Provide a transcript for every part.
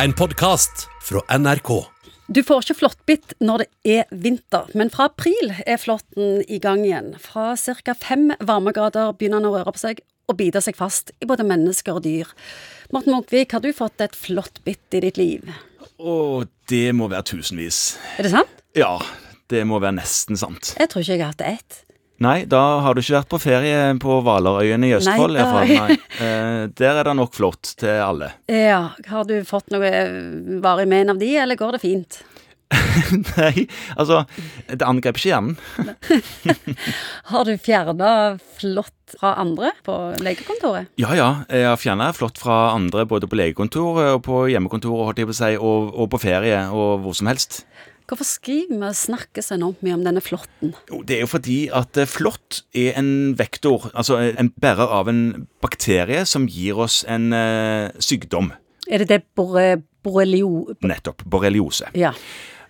En podkast fra NRK. Du får ikke flåttbitt når det er vinter, men fra april er flåtten i gang igjen. Fra ca. fem varmegrader begynner den å røre på seg og bite seg fast i både mennesker og dyr. Morten Munkvik, har du fått et flåttbitt i ditt liv? Å, det må være tusenvis. Er det sant? Ja, det må være nesten sant. Jeg tror ikke jeg har hatt ett. Nei, da har du ikke vært på ferie på Hvalerøyene i Østfold, Nei, iallfall. Nei. Eh, der er det nok flott til alle. Ja, har du fått noe varig med en av de, eller går det fint? Nei, altså Det angrep ikke hjernen. Har du fjerna flått fra andre på legekontoret? Ja ja, jeg har fjerna flott fra andre både på legekontoret og på hjemmekontoret holdt på si, og, og på ferie og hvor som helst. Hvorfor skriver vi og snakker så enormt mye om denne flåtten? Det er jo fordi at eh, flått er en vektor, altså en bærer av en bakterie som gir oss en uh, sykdom. Er det det bore, borrelio... Nettopp. Borreliose. Ja.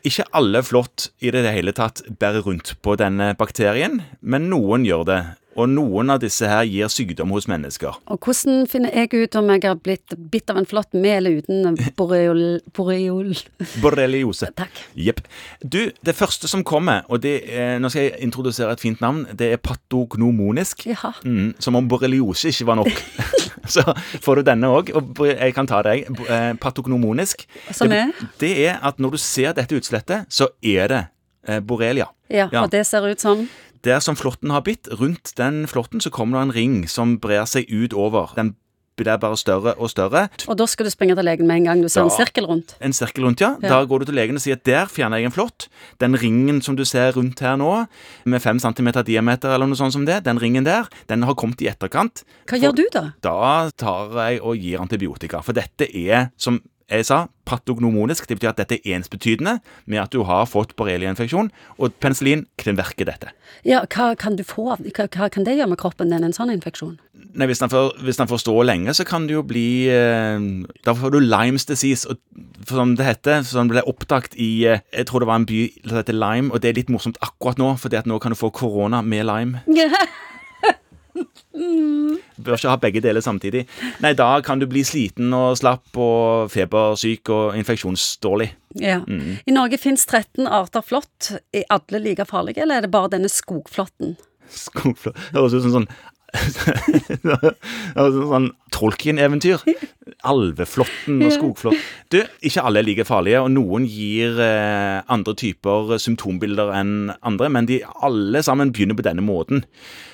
Ikke alle flått i det hele tatt bærer rundt på denne bakterien, men noen gjør det. Og noen av disse her gir sykdom hos mennesker. Og hvordan finner jeg ut om jeg har blitt bitt av en flått med eller uten boreol... boreol... Borreliose. Takk. Jepp. Du, det første som kommer, og det er, nå skal jeg introdusere et fint navn, det er patognomonisk. Jaha. Mm, som om borreliose ikke var nok. Så får du denne òg, og jeg kan ta deg. Eh, Patognomonisk. Som er? Det er at når du ser dette utslettet, så er det eh, borrelia. Ja, Ja. og det ser ut som Der som flåtten har bitt, rundt den flåtten så kommer det en ring som brer seg utover. Den blir bare større og større. Og da skal du springe til legen med en gang du ser en sirkel rundt. En sirkel rundt, ja. Ja. Da går du til legen og sier at der fjerner jeg en flått. Den ringen som du ser rundt her nå, med fem centimeter diameter eller noe sånt som det, den ringen der, den har kommet i etterkant. Hva gjør du da? Da tar jeg og gir antibiotika. For dette er, som jeg sa, patognomonisk. Det betyr at dette er ensbetydende med at du har fått borreliainfeksjon, og penicillin kverker dette. Ja, hva kan du få av hva, hva kan det gjøre med kroppen din, en sånn infeksjon? Nei, hvis den, får, hvis den får stå lenge, så kan det jo bli eh, Da får du Limes disease, og, for som det heter. Som ble oppdaget i eh, Jeg tror det var en by som heter Lime, og det er litt morsomt akkurat nå, at nå kan du få korona med lime. Bør ikke ha begge deler samtidig. Nei, da kan du bli sliten og slapp og febersyk og infeksjonsdårlig. Ja. I Norge fins 13 arter flått. Er alle like farlige, eller er det bare denne skogflåtten? Skogflå Det høres ut som sånn sånn Tolkien-eventyr. Alveflåtten og skogflått. Du, ikke alle er like farlige, og noen gir eh, andre typer symptombilder enn andre, men de alle sammen begynner på denne måten.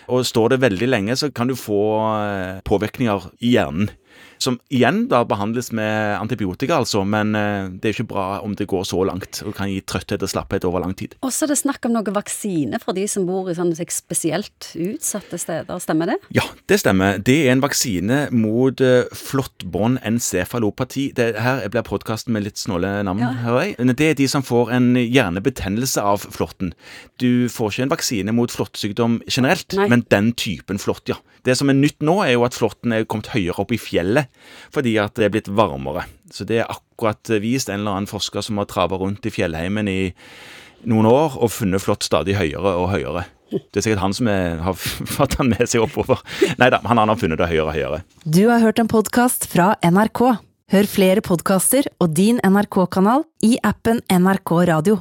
Og står det veldig lenge, så kan du få eh, påvirkninger i hjernen. Som igjen da behandles med antibiotika, altså, men eh, det er ikke bra om det går så langt og kan gi trøtthet og slapphet over lang tid. Og så er det snakk om noe vaksine for de som bor i sånne spesielt utsatte steder, stemmer det? Ja, det stemmer. Det er en vaksine mot uh, flåttbånd encefalopati. Det her blir podkasten med litt snåle navn, hører jeg. Det er de som får en hjernebetennelse av flåtten. Du får ikke en vaksine mot flåttsykdom generelt, Nei. men den typen flått, ja. Det som er nytt nå, er jo at flåtten er kommet høyere opp i fjellet fordi at det er blitt varmere. Så det er akkurat eh, vist en eller annen forsker som har trava rundt i fjellheimen i noen år og funnet flått stadig høyere og høyere. Det er sikkert han som er, har fått han med seg oppover. Nei da, han har funnet det høyere og høyere. Du har hørt en podkast fra NRK. Hør flere podkaster og din NRK-kanal i appen NRK Radio.